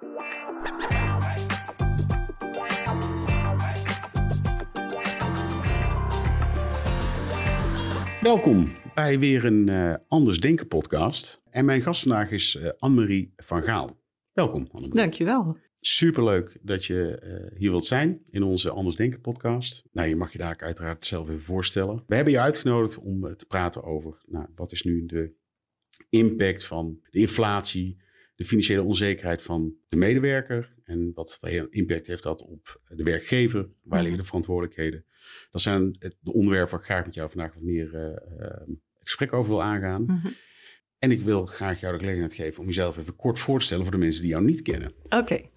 Welkom bij weer een uh, Anders Denken podcast. En mijn gast vandaag is uh, Annemarie van Gaal. Welkom Annemarie. Dankjewel. Superleuk dat je uh, hier wilt zijn in onze Anders Denken podcast. Nou, je mag je daar uiteraard zelf even voorstellen. We hebben je uitgenodigd om te praten over nou, wat is nu de impact van de inflatie, de financiële onzekerheid van de medewerker en wat impact heeft dat op de werkgever, waar liggen de verantwoordelijkheden. Dat zijn de onderwerpen waar ik graag met jou vandaag wat meer uh, het gesprek over wil aangaan. Mm -hmm. En ik wil graag jou de gelegenheid geven om jezelf even kort voor te stellen voor de mensen die jou niet kennen. Oké, okay.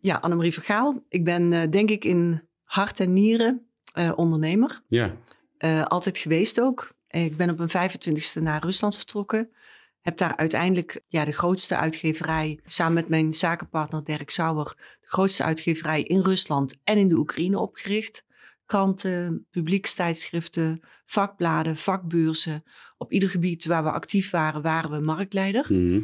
ja, Annemarie Vergaal. Ik ben uh, denk ik in hart en nieren uh, ondernemer. Ja. altijd geweest ook. Ik ben op mijn 25ste naar Rusland vertrokken. Heb daar uiteindelijk ja, de grootste uitgeverij, samen met mijn zakenpartner Dirk Sauer, de grootste uitgeverij in Rusland en in de Oekraïne opgericht kranten, publiekstijdschriften, vakbladen, vakbeurzen. Op ieder gebied waar we actief waren, waren we marktleider. Mhm.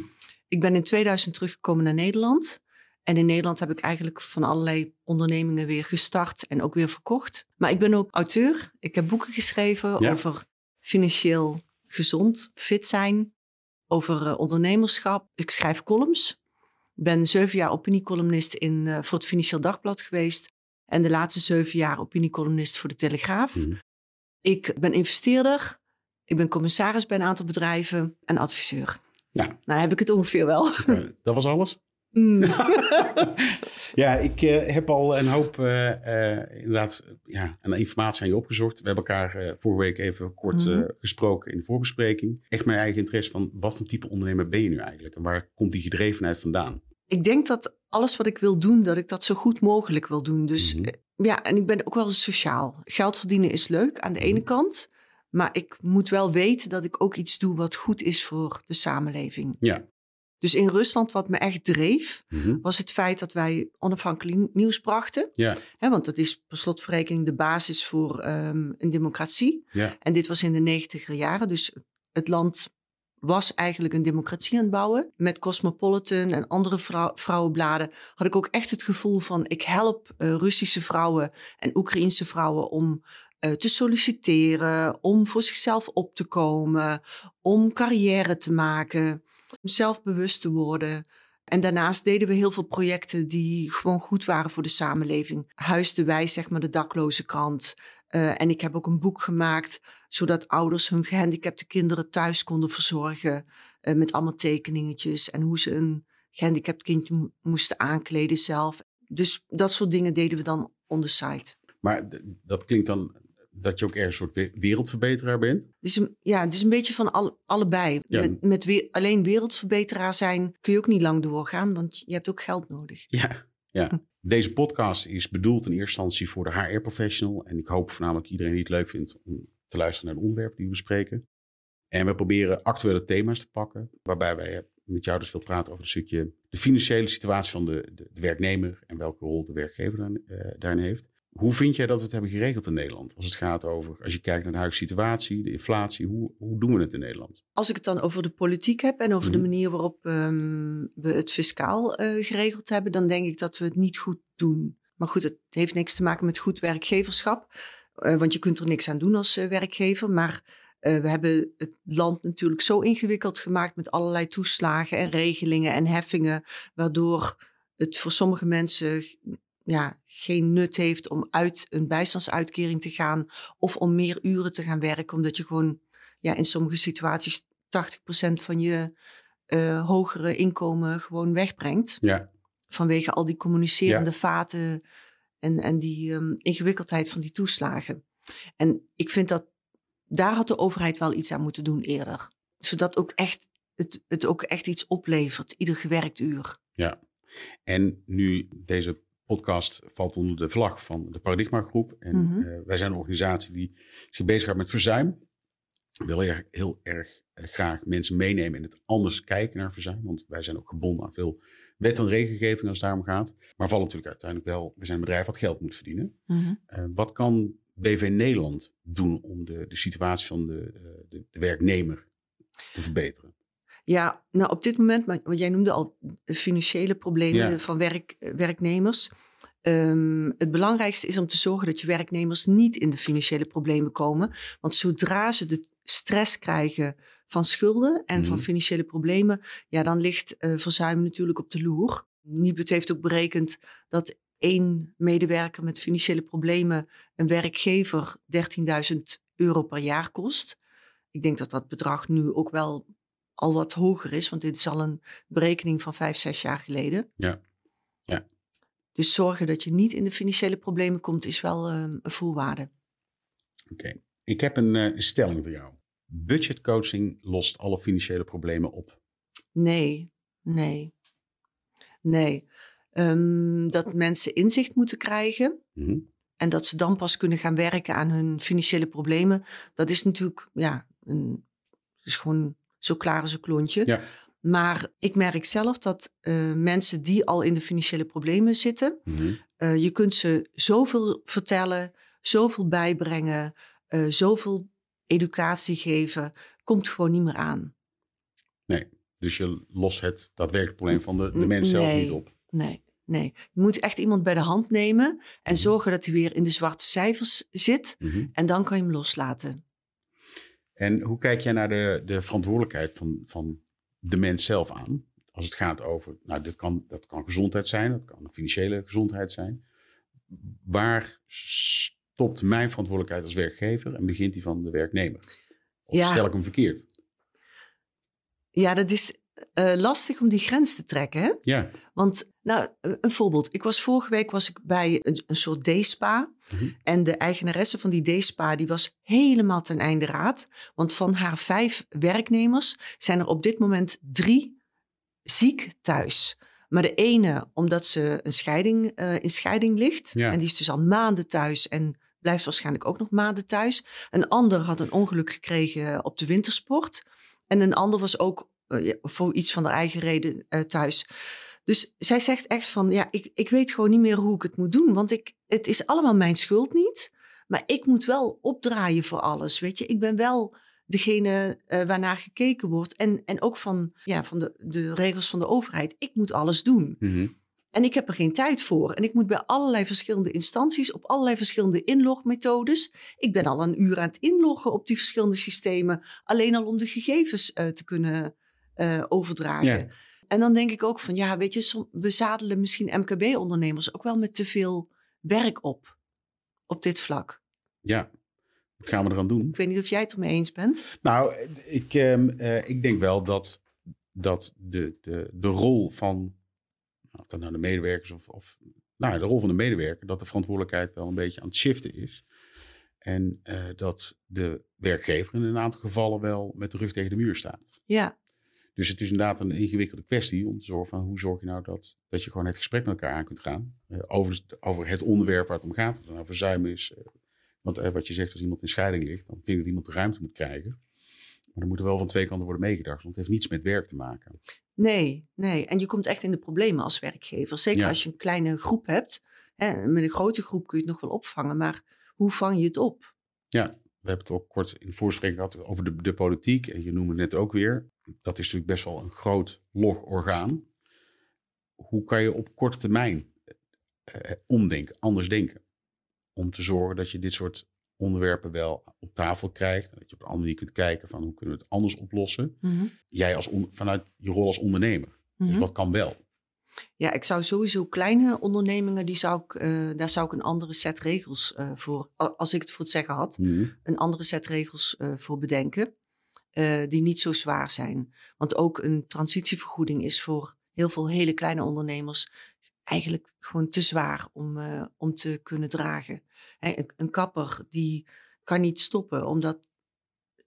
Ik ben in 2000 teruggekomen naar Nederland. En in Nederland heb ik eigenlijk van allerlei ondernemingen weer gestart en ook weer verkocht. Maar ik ben ook auteur. Ik heb boeken geschreven Ja. over financieel gezond, fit zijn, over eh, ondernemerschap. Ik schrijf columns. Ik ben zeven jaar opiniecolumnist in, eh, voor het Financieel Dagblad geweest. En de laatste zeven jaar opiniecolumnist voor de Telegraaf. Mhm. Ik ben investeerder. Ik ben commissaris bij een aantal bedrijven en adviseur. Nou. Nou, dan heb ik het ongeveer wel. Dat was alles? Mm. ja, ik eh, heb al een hoop eh, eh, inderdaad ja, aan informatie aan je opgezocht. We hebben elkaar vorige week even kort Mhm. gesproken in de voorbespreking. Echt mijn eigen interesse van wat voor type ondernemer ben je nu eigenlijk? En waar komt die gedrevenheid vandaan? ik denk dat alles wat ik wil doen, dat ik dat zo goed mogelijk wil doen. Dus Mhm. ja, en ik ben ook wel sociaal. Geld verdienen is leuk aan de ene Mhm. kant. Maar ik moet wel weten dat ik ook iets doe wat goed is voor de samenleving. Ja. Dus in Rusland, wat me echt dreef, Mhm. was het feit dat wij onafhankelijk nieuws brachten. Ja, want dat is per slotverrekening de basis voor ehm, een democratie. ja. En dit was in de negentiger jaren. Dus het land was eigenlijk een democratie aan het bouwen. Met Cosmopolitan en andere vrou- vrouwenbladen had ik ook echt het gevoel van... ik help eh, Russische vrouwen en Oekraïense vrouwen om te solliciteren... om voor zichzelf op te komen, om carrière te maken... om zelfbewust te worden... En daarnaast deden we heel veel projecten die gewoon goed waren voor de samenleving. Huis de Wij, zeg maar, de dakloze krant. Uh, en ik heb ook een boek gemaakt, zodat ouders hun gehandicapte kinderen thuis konden verzorgen. Uh, met allemaal tekeningetjes en hoe ze een gehandicapt kindje mo moesten aankleden zelf. Dus dat soort dingen deden we dan on the side. Maar dat klinkt dan dat je ook ergens een soort we- wereldverbeteraar bent. Het is een, ja, het is een beetje van al, allebei. Ja. Met, met weer, alleen wereldverbeteraar zijn kun je ook niet lang doorgaan, want je hebt ook geld nodig. Ja, ja. Deze podcast is bedoeld in eerste instantie voor de HR-professional. En ik hoop voornamelijk iedereen die het leuk vindt om te luisteren naar de onderwerpen die we bespreken. En we proberen actuele thema's te pakken, waarbij wij met jou dus veel praten over een stukje de financiële situatie van de, de, de werknemer en welke rol de werkgever uh, daarin heeft. Hoe vind jij dat we het hebben geregeld in Nederland? Als het gaat over, als je kijkt naar de huidige situatie, de inflatie, hoe, hoe doen we het in Nederland? Als ik het dan over de politiek heb en over mm. de manier waarop um, we het fiscaal uh, geregeld hebben, dan denk ik dat we het niet goed doen. Maar goed, het heeft niks te maken met goed werkgeverschap, uh, want je kunt er niks aan doen als uh, werkgever. Maar we hebben het land natuurlijk zo ingewikkeld gemaakt met allerlei toeslagen en regelingen en heffingen, waardoor het voor sommige mensen ja, geen nut heeft om uit een bijstandsuitkering te gaan of om meer uren te gaan werken, omdat je gewoon ja, in sommige situaties 80% van je uh, hogere inkomen gewoon wegbrengt. Ja. Vanwege al die communicerende ja. vaten en, en die um, ingewikkeldheid van die toeslagen. En ik vind dat daar had de overheid wel iets aan moeten doen eerder. Zodat ook echt, het, het ook echt iets oplevert, ieder gewerkt uur. Ja, en nu deze podcast valt onder de vlag van de Paradigma Groep. En Mhm. mm -hmm. uh, wij zijn een organisatie die zich bezighoudt met verzuim. We willen heel, heel erg uh, graag mensen meenemen in het anders kijken naar verzuim. Want wij zijn ook gebonden aan veel wet en regelgeving als het daarom gaat. Maar vallen natuurlijk uiteindelijk wel, we zijn een bedrijf wat geld moet verdienen. Mhm. Mm -hmm. uh, wat kan BV Nederland doen om de, de situatie van de, de, de werknemer te verbeteren? Ja, nou op dit moment, want jij noemde al financiële problemen Ja. van werk, eh, werknemers. Ehm, het belangrijkste is om te zorgen dat je werknemers niet in de financiële problemen komen. Want zodra ze de stress krijgen van schulden en van Mhm. financiële problemen, ja, dan ligt eh, verzuim natuurlijk op de loer. Nibud heeft ook berekend dat één medewerker met financiële problemen een werkgever 13.000 euro per jaar kost. Ik denk dat dat bedrag nu ook wel al wat hoger is, want dit is al een berekening van vijf, zes jaar geleden. Ja. Ja. Dus zorgen dat je niet in de financiële problemen komt, is wel ehm, een voorwaarde. Oké. Ik heb een eh, stelling voor jou. Budgetcoaching lost alle financiële problemen op. Nee, nee, nee. Ehm, dat mensen inzicht moeten krijgen Mhm. en dat ze dan pas kunnen gaan werken aan hun financiële problemen. Dat is natuurlijk, ja, een, is gewoon zo klaar als een klontje. Ja. Maar ik merk zelf dat eh, mensen die al in de financiële problemen zitten, Mhm. Eh, je kunt ze zoveel vertellen, zoveel bijbrengen, eh, zoveel educatie geven, komt gewoon niet meer aan. Dus je lost het daadwerkelijk probleem van de, de mens zelf Nee. niet op. Nee, nee. Je moet echt iemand bij de hand nemen en Mhm. zorgen dat hij weer in de zwarte cijfers zit. Mhm. En dan kan je hem loslaten. En hoe kijk jij naar de, de verantwoordelijkheid van, van de mens zelf aan? Als het gaat over, nou, dit kan, dat kan gezondheid zijn, dat kan financiële gezondheid zijn. Waar stopt mijn verantwoordelijkheid als werkgever en begint die van de werknemer? Of Ja. stel ik hem verkeerd? Ja, dat is eh, lastig om die grens te trekken. Hè? Ja. Want, nou, een voorbeeld. Ik was vorige week was ik bij een, een soort D-spa. Mhm. En de eigenaresse van die D-spa die was helemaal ten einde raad. Want van haar vijf werknemers zijn er op dit moment drie ziek thuis. Maar de ene omdat ze een scheiding, eh, in scheiding ligt. Ja. En die is dus al maanden thuis en blijft waarschijnlijk ook nog maanden thuis. Een ander had een ongeluk gekregen op de wintersport. En een ander was ook eh, voor iets van haar eigen reden eh, thuis. Dus zij zegt echt van, ja, ik, ik weet gewoon niet meer hoe ik het moet doen. Want ik, het is allemaal mijn schuld niet. Maar ik moet wel opdraaien voor alles, weet je. Ik ben wel degene eh, waarnaar gekeken wordt. En, en ook van, ja, van de, de regels van de overheid. Ik moet alles doen. Mhm. En ik heb er geen tijd voor. En ik moet bij allerlei verschillende instanties, op allerlei verschillende inlogmethodes. Ik ben al een uur aan het inloggen op die verschillende systemen. Alleen al om de gegevens eh, te kunnen eh, overdragen. Ja. En dan denk ik ook van, ja, weet je, som- we zadelen misschien MKB-ondernemers ook wel met te veel werk op. Op dit vlak. ja. Wat gaan we eraan doen? Ik weet niet of jij het ermee eens bent. Nou, ik, ehm, eh, ik denk wel dat, dat de, de, de rol van, nou, of dat nou de medewerkers of, of nou, de rol van de medewerker, dat de verantwoordelijkheid wel een beetje aan het shiften is. En eh, dat de werkgever in een aantal gevallen wel met de rug tegen de muur staat. Ja, Dus het is inderdaad een ingewikkelde kwestie om te zorgen van hoe zorg je nou dat, dat je gewoon het gesprek met elkaar aan kunt gaan. eh, over, over het onderwerp waar het om gaat. Of het nou verzuim is. eh, want eh, wat je zegt, als iemand in scheiding ligt, dan vind ik dat iemand de ruimte moet krijgen. Maar dan moet er wel van twee kanten worden meegedacht. Want het heeft niets met werk te maken. nee, nee. En je komt echt in de problemen als werkgever. Zeker Ja. als je een kleine groep hebt. Hè, met een grote groep kun je het nog wel opvangen. Maar hoe vang je het op? Ja, we hebben het ook kort in de voorspreking gehad over de, de politiek. En je noemde het net ook weer. Dat is natuurlijk best wel een groot log orgaan. Hoe kan je op korte termijn eh, omdenken, anders denken? Om te zorgen dat je dit soort onderwerpen wel op tafel krijgt. En dat je op een andere manier kunt kijken van hoe kunnen we het anders oplossen. Mhm. Jij als on- vanuit je rol als ondernemer. Dus Mhm. wat kan wel? Ja, ik zou sowieso kleine ondernemingen, die zou ik, eh, daar zou ik een andere set regels eh, voor, als ik het voor het zeggen had, Mhm. een andere set regels eh, voor bedenken. die niet zo zwaar zijn. Want ook een transitievergoeding is voor heel veel hele kleine ondernemers eigenlijk gewoon te zwaar om, om te kunnen dragen. Hè, een, een kapper die kan niet stoppen, omdat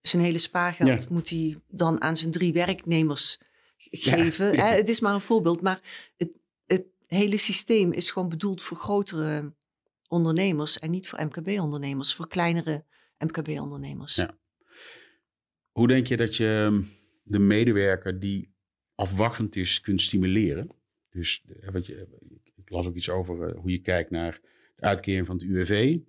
zijn hele spaargeld Ja. moet hij dan aan zijn drie werknemers geven. ja. Het is maar een voorbeeld, maar het, het hele systeem is gewoon bedoeld voor grotere ondernemers en niet voor MKB-ondernemers, voor kleinere MKB-ondernemers. Ja. Hoe denk je dat je ehm, de medewerker die afwachtend is kunt stimuleren? Dus eh, wat je, ik las ook iets over eh, hoe je kijkt naar de uitkering van het UWV. Dat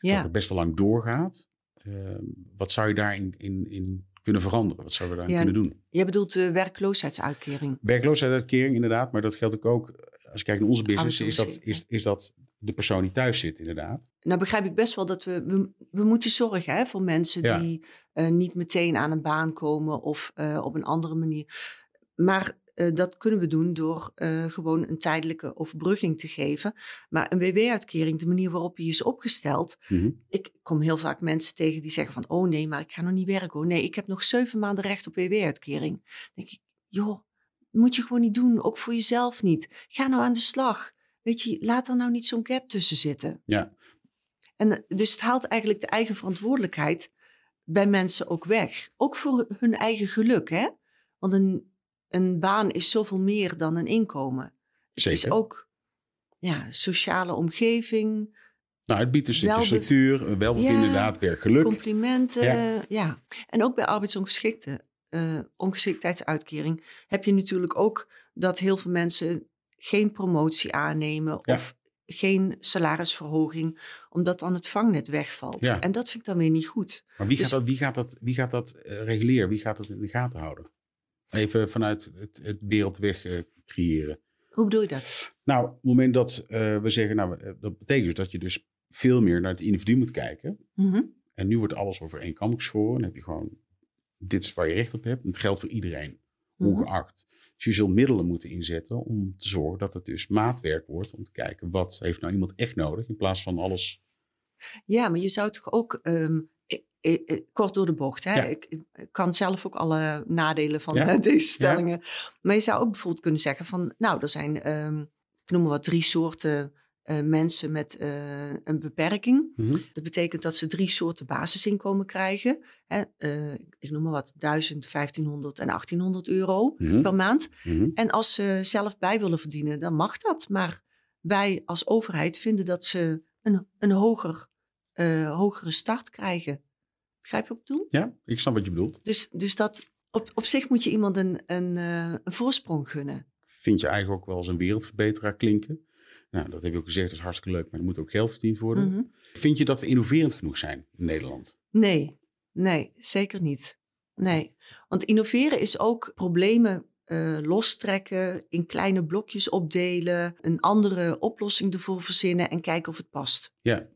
Ja. het best wel lang doorgaat. Ehm, wat zou je daarin in, in kunnen veranderen? Wat zouden we daar Ja, kunnen doen? Je bedoelt de werkloosheidsuitkering. Werkloosheidsuitkering, inderdaad. Maar dat geldt ook, ook als je kijkt naar onze business, is dat, is, is dat de persoon die thuis zit, inderdaad. Nou begrijp ik best wel dat we, we, we moeten zorgen hè, voor mensen Ja. die eh, niet meteen aan een baan komen of eh, op een andere manier. Maar eh, dat kunnen we doen door eh, gewoon een tijdelijke overbrugging te geven. Maar een WW-uitkering, de manier waarop die is opgesteld. Mhm. Ik kom heel vaak mensen tegen die zeggen van, oh nee, maar ik ga nog niet werken. hoor. Nee, ik heb nog zeven maanden recht op WW-uitkering. Dan denk ik, joh, moet je gewoon niet doen, ook voor jezelf niet. Ga nou aan de slag. Weet je, laat er nou niet zo'n gap tussen zitten. Ja. En eh, dus het haalt eigenlijk de eigen verantwoordelijkheid bij mensen ook weg. Ook voor hun eigen geluk, hè? Want een, een baan is zoveel meer dan een inkomen. Het is Zeker. ook ja, sociale omgeving, Nou, het biedt een stukje Welbe- structuur, een welbevinden, Ja, inderdaad, werkgeluk. complimenten. Ja. Ja. En ook bij arbeidsongeschikte eh ongeschiktheidsuitkering heb je natuurlijk ook dat heel veel mensen geen promotie aannemen Ja. of geen salarisverhoging, omdat dan het vangnet wegvalt. Ja. En dat vind ik dan weer niet goed. Maar wie Dus- gaat dat, wie gaat dat, wie gaat dat eh, reguleren? Wie gaat dat in de gaten houden? Even vanuit het, het wereldweg eh, creëren. Hoe bedoel je dat? Nou, op het moment dat eh, we zeggen, nou, eh, dat betekent dus dat je dus veel meer naar het individu moet kijken. Mhm. En nu wordt alles over één kam geschoren. Dan heb je gewoon, dit is waar je recht op hebt. En het geldt voor iedereen, Mhm. ongeacht. Dus je zult middelen moeten inzetten om te zorgen dat het dus maatwerk wordt. Om te kijken, wat heeft nou iemand echt nodig? In plaats van alles... Ja, maar je zou toch ook ehm, eh, eh, eh, kort door de bocht. Hè? Ja. Ik, ik kan zelf ook alle nadelen van Ja. eh, deze stellingen. Maar je zou ook bijvoorbeeld kunnen zeggen van, nou, er zijn, ehm, ik noem maar wat, drie soorten eh, mensen met eh, een beperking. Mhm. Dat betekent dat ze drie soorten basisinkomen krijgen. Hè? eh, ik noem maar wat, 1000, 1500 en 1800 euro Mhm. per maand. Mhm. En als ze zelf bij willen verdienen, dan mag dat. Maar wij als overheid vinden dat ze een, een hoger, eh, hogere start krijgen. Begrijp je wat ik bedoel? Ja, ik snap wat je bedoelt. Dus, dus dat op, op zich moet je iemand een, een, eh, een voorsprong gunnen. Vind je eigenlijk ook wel als een wereldverbeteraar klinken? Nou, dat heb je ook gezegd, dat is hartstikke leuk. Maar er moet ook geld verdiend worden. Mhm. Vind je dat we innoverend genoeg zijn in Nederland? Nee, nee, zeker niet. Nee, want innoveren is ook problemen eh, lostrekken, in kleine blokjes opdelen, een andere oplossing ervoor verzinnen en kijken of het past. Ja.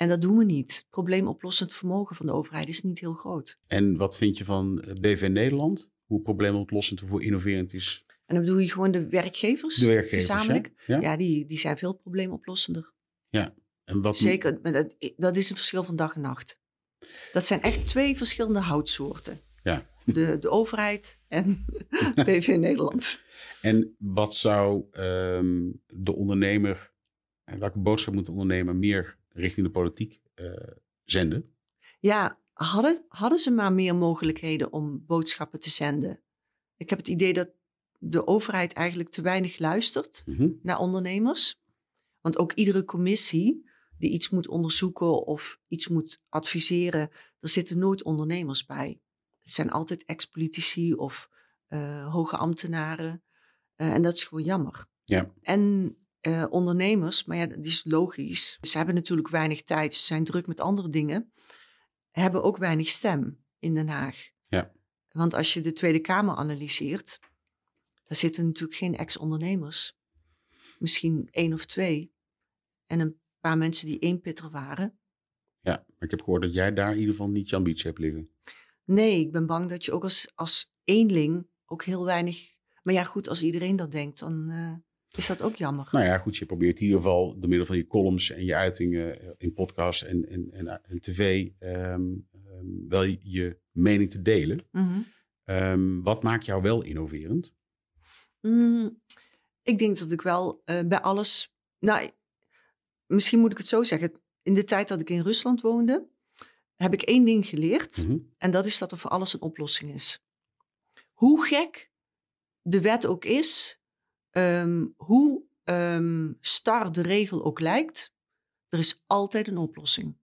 En dat doen we niet. Probleemoplossend vermogen van de overheid is niet heel groot. En wat vind je van eh, BV Nederland? Hoe probleemoplossend of hoe innoverend is En dan bedoel je gewoon de werkgevers, de werkgevers? gezamenlijk. Ja? Ja, die, die zijn veel probleemoplossender. En wat, Zeker, maar dat, dat is een verschil van dag en nacht. Dat zijn echt twee verschillende houtsoorten. Ja. De, de overheid en BV Nederland. En wat zou ehm, de ondernemer, en welke boodschap moet de ondernemer meer richting de politiek eh, zenden? Ja, hadden, hadden ze maar meer mogelijkheden om boodschappen te zenden. Ik heb het idee dat de overheid eigenlijk te weinig luistert Mhm. naar ondernemers. Want ook iedere commissie die iets moet onderzoeken of iets moet adviseren, er zitten nooit ondernemers bij. Het zijn altijd ex-politici of eh, hoge ambtenaren. Eh, en dat is gewoon jammer. Ja. En eh, ondernemers, maar ja, dat is logisch. Ze hebben natuurlijk weinig tijd, ze zijn druk met andere dingen. Hebben ook weinig stem in Den Haag. Ja. Want als je de Tweede Kamer analyseert, daar zitten natuurlijk geen ex-ondernemers. Misschien één of twee. En een paar mensen die eenpitter waren. Ja, maar ik heb gehoord dat jij daar in ieder geval niet je ambitie hebt liggen. Nee, ik ben bang dat je ook als, als eenling ook heel weinig... Maar ja, goed, als iedereen dat denkt, dan eh, is dat ook jammer. Nou ja, goed, je probeert in ieder geval door middel van je columns en je uitingen eh, in podcasts en, en, en, en tv ehm, ehm, wel je, je mening te delen. Mhm. Ehm, wat maakt jou wel innoverend? Mm, ik denk dat ik wel eh, bij alles. Nou, misschien moet ik het zo zeggen. In de tijd dat ik in Rusland woonde, heb ik één ding geleerd. Mhm. En dat is dat er voor alles een oplossing is. Hoe gek de wet ook is, ehm, hoe ehm, star de regel ook lijkt, er is altijd een oplossing.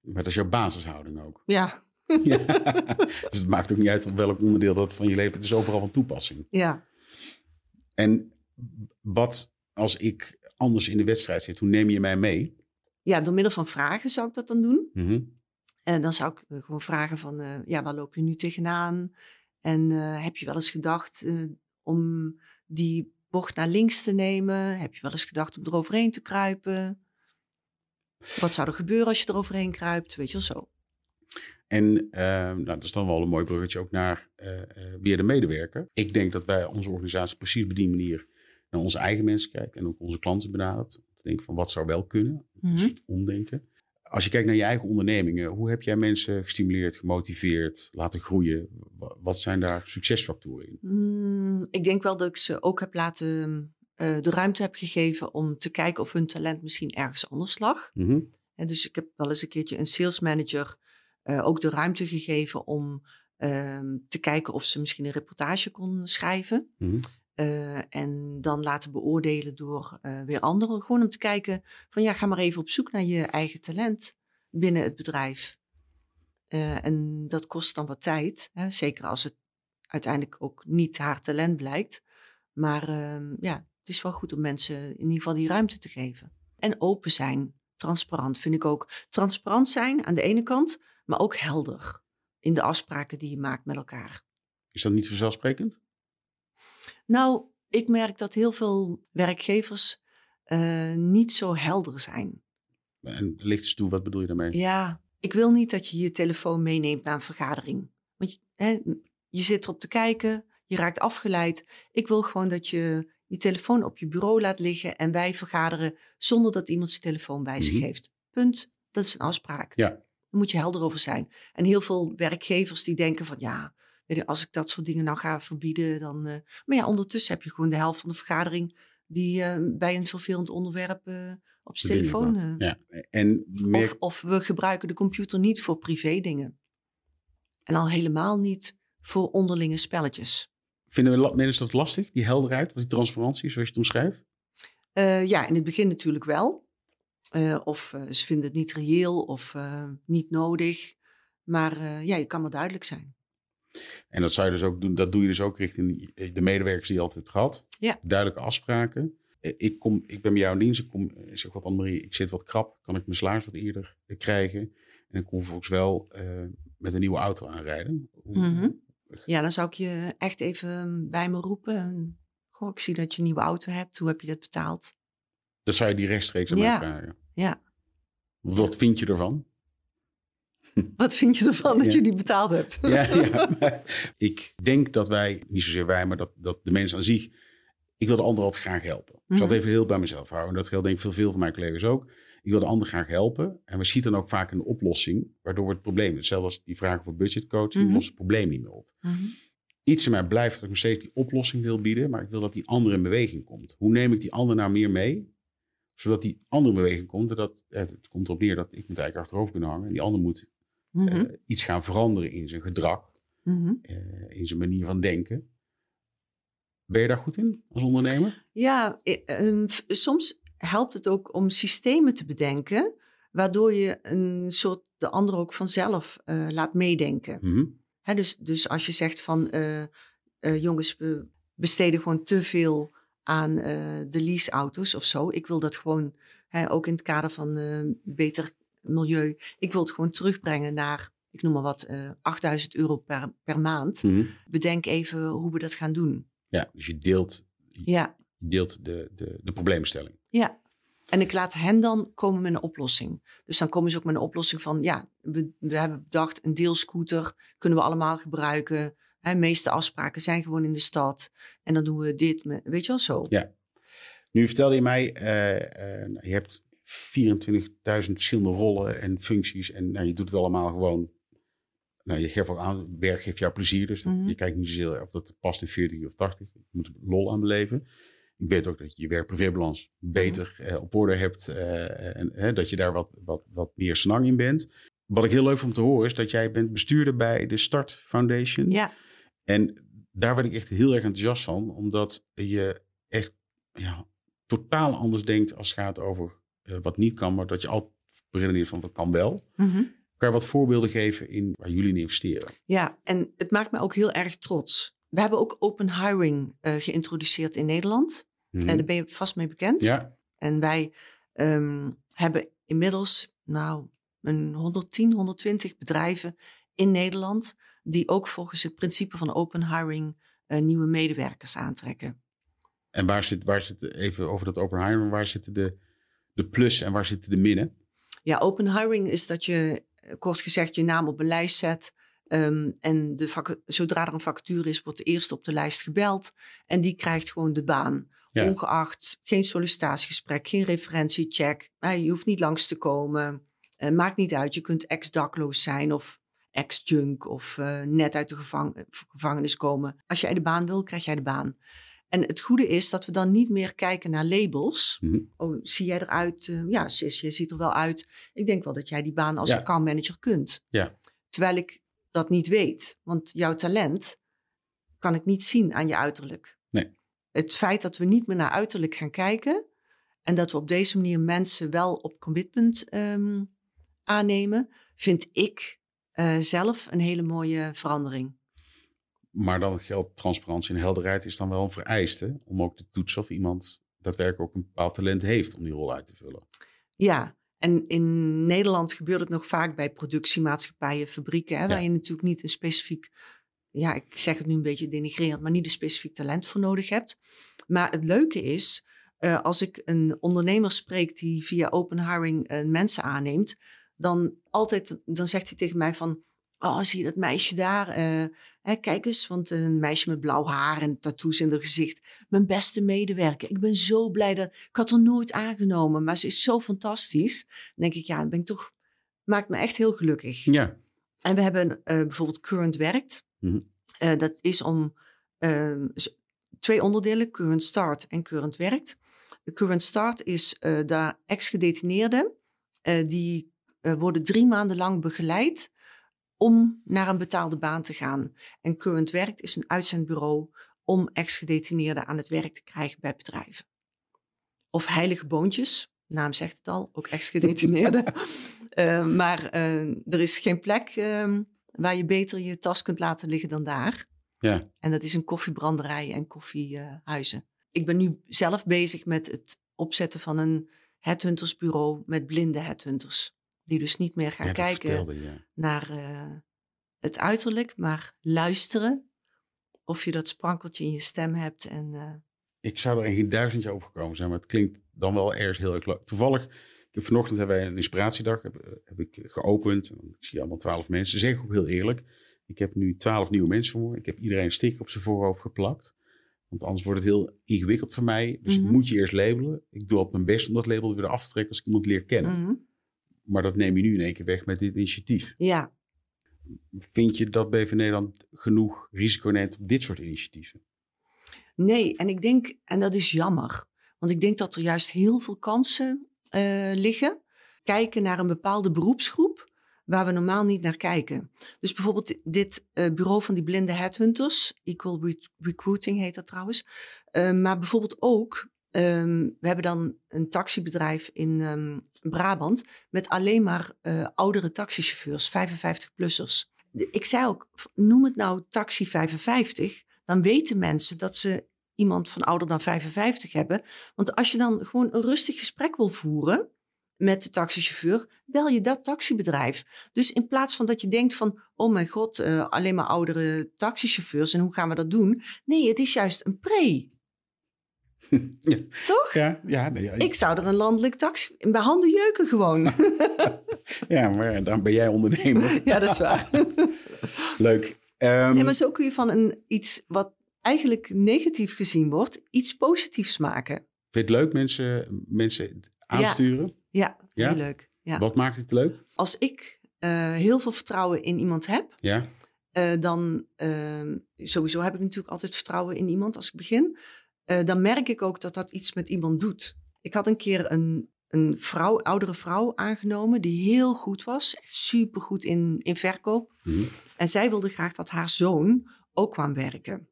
Maar dat is jouw basishouding ook. Ja, Ja. dus het maakt ook niet uit op welk onderdeel dat van je leven. Het is overal van toepassing. ja. En wat als ik anders in de wedstrijd zit, hoe neem je mij mee? ja, door middel van vragen zou ik dat dan doen. Mhm. En dan zou ik gewoon vragen van, uh, ja, waar loop je nu tegenaan? En uh, heb je wel eens gedacht uh, om die bocht naar links te nemen? Heb je wel eens gedacht om eroverheen te kruipen? Wat zou er gebeuren als je eroverheen kruipt? Weet je wel zo. En nou, dat is dan wel een mooi bruggetje ook naar weer de medewerker. Ik denk dat wij onze organisatie precies op die manier naar onze eigen mensen kijken en ook onze klanten benadert. Te denken van wat zou wel kunnen, mm -hmm. het omdenken. Als je kijkt naar je eigen ondernemingen, hoe heb jij mensen gestimuleerd, gemotiveerd, laten groeien? Wat zijn daar succesfactoren in? Mm, ik denk wel dat ik ze ook heb laten, uh, de ruimte heb gegeven om te kijken of hun talent misschien ergens anders lag. Mm -hmm. En dus ik heb wel eens een keertje een sales manager uh, ook de ruimte gegeven om uh, te kijken of ze misschien een reportage kon schrijven. Mm -hmm. Uh, en dan laten beoordelen door uh, weer anderen. Gewoon om te kijken van ja, ga maar even op zoek naar je eigen talent binnen het bedrijf. Uh, en dat kost dan wat tijd. Hè? Zeker als het uiteindelijk ook niet haar talent blijkt. Maar ja, het is wel goed om mensen in ieder geval die ruimte te geven. En open zijn, transparant vind ik ook. Transparant zijn aan de ene kant, maar ook helder in de afspraken die je maakt met elkaar. Is dat niet vanzelfsprekend? Nou, ik merk dat heel veel werkgevers uh, niet zo helder zijn. En licht eens toe, wat bedoel je daarmee? Ja, ik wil niet dat je je telefoon meeneemt naar een vergadering. Want je, hè, je zit erop te kijken, je raakt afgeleid. Ik wil gewoon dat je je telefoon op je bureau laat liggen en wij vergaderen zonder dat iemand zijn telefoon bij zich Mhm. heeft. Punt. Dat is een afspraak. Ja. Daar moet je helder over zijn. En heel veel werkgevers die denken van ja, je, als ik dat soort dingen nou ga verbieden, dan. eh, Maar ja, ondertussen heb je gewoon de helft van de vergadering die eh, bij een vervelend onderwerp eh, op zijn telefoon. Ja. En of, of we gebruiken de computer niet voor privé dingen. En al helemaal niet voor onderlinge spelletjes. vinden we mensen dat lastig, die helderheid, die transparantie, zoals je het omschrijft? Ja, in het begin natuurlijk wel. Of ze vinden het niet reëel of niet nodig. Maar ja, je kan wel duidelijk zijn. En dat zou je dus ook doen, dat doe je dus ook richting de medewerkers die je altijd hebt gehad. Ja. Duidelijke afspraken. Eh, Ik, kom, ik ben bij jou in dienst, ik, kom, ik zeg wat Annemarie, ik zit wat krap, kan ik mijn salaris wat eerder eh, krijgen. En ik kom vervolgens wel eh, met een nieuwe auto aanrijden. Mhm. Ja, dan zou ik je echt even bij me roepen. En, Goh, ik zie dat je een nieuwe auto hebt. Hoe heb je dat betaald? Dat zou je die rechtstreeks aan Ja. mij vragen. Ja. Wat vind je ervan? Wat vind je ervan dat Ja. je die betaald hebt? Ja, ja. maar ik denk dat wij, niet zozeer wij, maar dat, dat de mensen aan zich. Ik wil de ander altijd graag helpen. Ik zal het Mhm. even heel bij mezelf houden. Dat geldt denk ik voor veel van mijn collega's ook. Ik wil de ander graag helpen. En we zien dan ook vaak een oplossing, waardoor het probleem, hetzelfde als die vragen voor budgetcoaching, Mhm. lost het probleem niet meer op. Mhm. Iets in mij blijft dat ik nog steeds die oplossing wil bieden, maar ik wil dat die ander in beweging komt. Hoe neem ik die ander nou meer mee? Zodat die ander in beweging komt. En dat, eh, het komt erop neer dat ik moet eigenlijk achterover kunnen hangen. En die ander moet Mhm. eh, iets gaan veranderen in zijn gedrag Mhm. eh, in zijn manier van denken. Ben je daar goed in als ondernemer? Ja, ehm, soms helpt het ook om systemen te bedenken, waardoor je een soort de ander ook vanzelf laat meedenken. Mhm. Dus, dus als je zegt van jongens, we besteden gewoon te veel aan eh, de leaseauto's of zo. Ik wil dat gewoon, hè, ook in het kader van eh, beter milieu, ik wil het gewoon terugbrengen naar, ik noem maar wat, eh 8000 euro per, per maand. Mhm. Bedenk even hoe we dat gaan doen. Ja, dus je deelt, Ja, je deelt de, de, de probleemstelling. Ja, en ik laat hen dan komen met een oplossing. Dus dan komen ze ook met een oplossing van, ja, we, we hebben bedacht, een deelscooter kunnen we allemaal gebruiken. De meeste afspraken zijn gewoon in de stad. En dan doen we dit, met, weet je wel zo. Ja. Nu vertelde je mij, eh, eh, je hebt 24.000 verschillende rollen en functies. En nou, je doet het allemaal gewoon. Nou, je geeft ook aan, werk geeft jou plezier. Dus dat- Mhm. je kijkt niet zozeer of dat past in 40 of 80. Je moet lol aan beleven. Ik weet ook dat je je werk-privébalans beter eh, op orde hebt. en dat je daar wat, wat, wat meer snang in bent. Wat ik heel leuk vond om te horen is dat jij bent bestuurder bij de Start Foundation. Ja, En daar werd ik echt heel erg enthousiast van, omdat je echt ja, totaal anders denkt als het gaat over eh, wat niet kan, maar dat je altijd redeneert van wat kan wel. mhm. Kan je wat voorbeelden geven in waar jullie in investeren? ja, en het maakt me ook heel erg trots. We hebben ook open hiring eh, geïntroduceerd in Nederland. Mhm. En daar ben je vast mee bekend. Ja, En wij ehm, hebben inmiddels, nou, een 110, 120 bedrijven in Nederland die ook volgens het principe van open hiring uh, nieuwe medewerkers aantrekken. En waar zit, waar zit even over dat open hiring, waar zitten de, de plus en waar zitten de minnen? Ja, open hiring is dat je eh, kort gezegd je naam op een lijst zet. Um, en de zodra er een vacature is, wordt de eerste op de lijst gebeld. En die krijgt gewoon de baan. Ongeacht geen sollicitatiegesprek, geen referentiecheck. Je hoeft niet langs te komen. Uh, maakt niet uit. Je kunt ex-dakloos zijn of ex-junk of uh, net uit de gevang gevangenis komen. Als jij de baan wil, krijg jij de baan. En het goede is dat we dan niet meer kijken naar labels. Mm -hmm. Oh, zie jij eruit? Uh, ja, Sis, je ziet er wel uit. Ik denk wel dat jij die baan als ja. accountmanager kunt. Ja. Terwijl ik dat niet weet. Want jouw talent kan ik niet zien aan je uiterlijk. Nee. Het feit dat we niet meer naar uiterlijk gaan kijken... en dat we op deze manier mensen wel op commitment um, aannemen... vind ik uh, zelf een hele mooie verandering. Maar dan geldt transparantie en helderheid is dan wel een vereiste om ook te toetsen of iemand daadwerkelijk ook een bepaald talent heeft om die rol uit te vullen. Ja, en in Nederland gebeurt het nog vaak bij productiemaatschappijen, fabrieken, hè, ja. waar je natuurlijk niet een specifiek, ja, ik zeg het nu een beetje denigrerend, maar niet een specifiek talent voor nodig hebt. Maar het leuke is, uh, als ik een ondernemer spreek die via open hiring uh, mensen aanneemt, dan altijd, dan zegt hij tegen mij van, oh, zie je dat meisje daar? Uh, hè, kijk eens, want een meisje met blauw haar en tattoos in haar gezicht. Mijn beste medewerker. Ik ben zo blij dat... Ik had er nooit aangenomen, maar ze is zo fantastisch. Dan denk ik, ja, ben ik toch... Maakt me echt heel gelukkig. Ja. En we hebben uh, bijvoorbeeld Current Werkt. Mm -hmm. uh, dat is om uh, twee onderdelen, Current Start en Current Werkt. Current Start is de ex-gedetineerden. die worden drie maanden lang begeleid om naar een betaalde baan te gaan. En Current Werkt is een uitzendbureau om ex-gedetineerden aan het werk te krijgen bij bedrijven. Of heilige boontjes, naam zegt het al, ook ex-gedetineerden. uh, maar uh, er is geen plek uh, waar je beter je tas kunt laten liggen dan daar. Ja. En dat is een koffiebranderij en koffiehuizen. Ik ben nu zelf bezig met het opzetten van een headhuntersbureau met blinde headhunters. Die dus niet meer gaan ja, kijken naar uh, het uiterlijk, maar luisteren. Of je dat sprankeltje in je stem hebt. En, uh... Ik zou er geen duizendje opgekomen zijn, maar het klinkt dan wel ergens heel erg leuk. Toevallig, vanochtend hebben wij een inspiratiedag heb, eh, heb ik geopend. Ik zie allemaal twaalf mensen. Zeg ik ook heel eerlijk. Ik heb nu twaalf nieuwe mensen voor me. Ik heb iedereen een sticker op zijn voorhoofd geplakt. Want anders wordt het heel ingewikkeld voor mij. Dus mm -hmm. moet je eerst labelen. Ik doe altijd mijn best om dat label weer af te trekken als ik iemand leer kennen. Mm -hmm. Maar dat neem je nu in één keer weg met dit initiatief. Ja. Vind je dat BV Nederland genoeg risico neemt op dit soort initiatieven? Nee, en ik denk, en dat is jammer. Want ik denk dat er juist heel veel kansen uh, liggen. Kijken naar een bepaalde beroepsgroep waar we normaal niet naar kijken. Dus bijvoorbeeld dit uh, bureau van die blinde headhunters, Equal Re Recruiting heet dat trouwens. Uh, maar bijvoorbeeld ook Um, we hebben dan een taxibedrijf in um, Brabant met alleen maar uh, oudere taxichauffeurs, 55-plussers. Ik zei ook, noem het nou taxi 55, dan weten mensen dat ze iemand van ouder dan 55 hebben. Want als je dan gewoon een rustig gesprek wil voeren met de taxichauffeur, bel je dat taxibedrijf. Dus in plaats van dat je denkt van, oh mijn god, uh, alleen maar oudere taxichauffeurs en hoe gaan we dat doen? Nee, het is juist een pre. Ja. Toch? Ja, ja, nee, ja, Ik zou er een landelijk taxi... Bij handen jeuken gewoon. ja, maar dan ben jij ondernemer. ja, dat is waar. Leuk. Um, nee, maar zo kun je van een, iets wat eigenlijk negatief gezien wordt, iets positiefs maken. Vind je het leuk mensen, mensen aansturen? Ja, ja, heel leuk. Ja. Wat maakt het leuk? Als ik uh, heel veel vertrouwen in iemand heb, ja. Uh, dan uh, sowieso heb ik natuurlijk altijd vertrouwen in iemand als ik begin. Uh, dan merk ik ook dat dat iets met iemand doet. Ik had een keer een, een vrouw, oudere vrouw aangenomen die heel goed was. Supergoed in, in verkoop. Mhm. Mm -hmm. En zij wilde graag dat haar zoon ook kwam werken.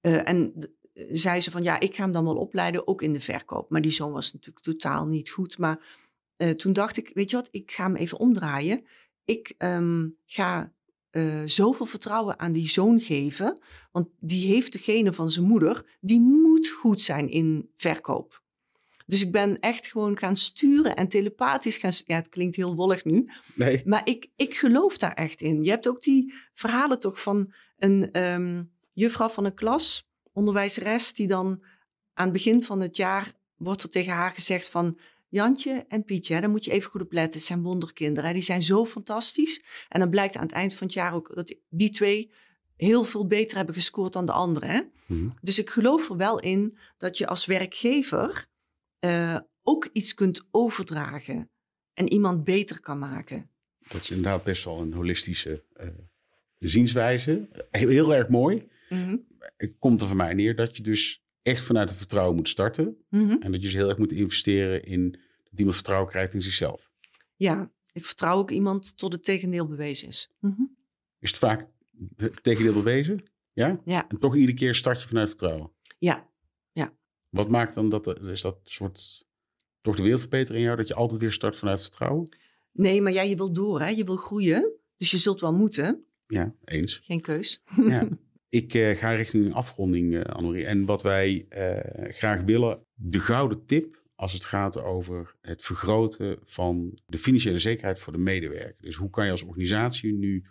Uh, en zei ze van ja, ik ga hem dan wel opleiden, ook in de verkoop. Maar die zoon was natuurlijk totaal niet goed. Maar uh, toen dacht ik, weet je wat, ik ga hem even omdraaien. Ik um, ga uh, zoveel vertrouwen aan die zoon geven. Want die heeft degene van zijn moeder, die moet goed zijn in verkoop. Dus ik ben echt gewoon gaan sturen en telepathisch gaan... Ja, het klinkt heel wollig nu. Nee. Maar ik, ik geloof daar echt in. Je hebt ook die verhalen toch van een ehm, juffrouw van een klas, onderwijzeres, die dan aan het begin van het jaar wordt er tegen haar gezegd van... Jantje en Pietje, hè, daar moet je even goed op letten. Het zijn wonderkinderen. Hè. Die zijn zo fantastisch. En dan blijkt aan het eind van het jaar ook dat die twee heel veel beter hebben gescoord dan de anderen. Hè? Mhm. Dus ik geloof er wel in dat je als werkgever eh, ook iets kunt overdragen en iemand beter kan maken. Dat is inderdaad best wel een holistische eh, zienswijze. Heel, heel erg mooi. Mhm. Het komt er voor mij neer dat je dus echt vanuit het vertrouwen moet starten. Mhm. En dat je dus heel erg moet investeren in dat iemand vertrouwen krijgt in zichzelf. Ja, ik vertrouw ook iemand tot het tegendeel bewezen is. Mhm. Is het vaak het tegendeel bewezen? Ja? Ja, En toch iedere keer start je vanuit vertrouwen. ja, Wat maakt dan dat, er- is dat soort, toch de wereld verbeteren in jou, dat je altijd weer start vanuit vertrouwen? nee, maar ja, je wil door, hè? je wil groeien. Dus je zult wel moeten, Ja, eens. geen keus. Ja. Ik eh, ga richting een afronding, eh Annemarie. En wat wij eh, graag willen, de gouden tip als het gaat over het vergroten van de financiële zekerheid voor de medewerker. Dus hoe kan je als organisatie nu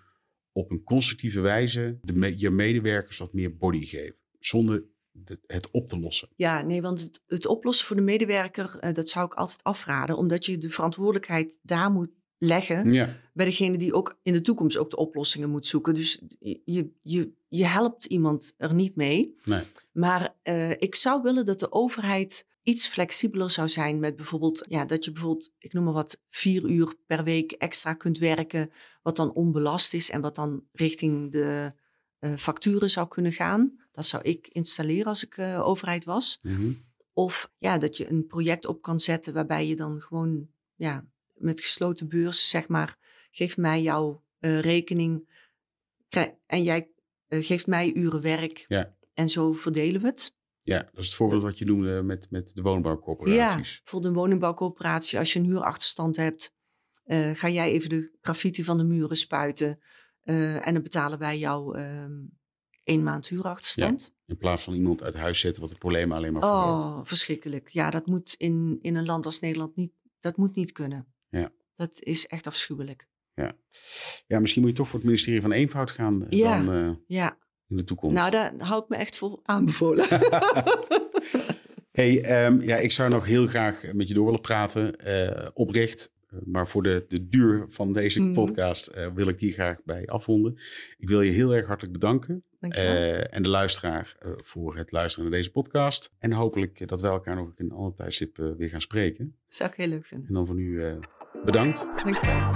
op een constructieve wijze de me- je medewerkers wat meer body geven, zonder de- het op te lossen? Ja, nee, want het, het oplossen voor de medewerker, eh, dat zou ik altijd afraden. Omdat je de verantwoordelijkheid daar moet leggen Ja, bij degene die ook in de toekomst ook de oplossingen moet zoeken. Dus je, je, je helpt iemand er niet mee. nee. Maar eh, ik zou willen dat de overheid iets flexibeler zou zijn met bijvoorbeeld, ja, dat je bijvoorbeeld, ik noem maar wat, vier uur per week extra kunt werken, wat dan onbelast is en wat dan richting de eh, facturen zou kunnen gaan. Dat zou ik installeren als ik eh, overheid was. Mhm. Of ja, dat je een project op kan zetten waarbij je dan gewoon ja, met gesloten beurs, zeg maar, geef mij jouw eh, rekening en jij geeft mij uren werk. Ja. En zo verdelen we het. Ja, dat is het voorbeeld wat je noemde met, met de woonbouwcorporaties. Ja, voor de woningbouwcoöperatie, als je een huurachterstand hebt, eh, ga jij even de graffiti van de muren spuiten. eh, en dan betalen wij jou ehm één maand huurachterstand. In plaats van iemand uit huis zetten wat de problemen alleen maar. Oh, verschrikkelijk. Ja, dat moet in, in een land als Nederland niet, dat moet niet kunnen. Ja. Dat is echt afschuwelijk. Ja, misschien moet je toch voor het ministerie van Eenvoud gaan eh, Ja. dan Ja, in de toekomst. nou daar hou ik me echt voor aanbevolen. Hey, ehm, ja, ik zou nog heel graag met je door willen praten, eh, oprecht. Eh, Maar voor de, de duur van deze Mhm. podcast eh, wil ik die graag bij afronden. Ik wil je heel erg hartelijk bedanken. Eh, en de luisteraar eh, voor het luisteren naar deze podcast. En hopelijk eh, dat we elkaar nog een ander tijdstip eh, weer gaan spreken. Zou ik heel leuk vinden. En dan voor nu eh, bedankt. Dankjewel.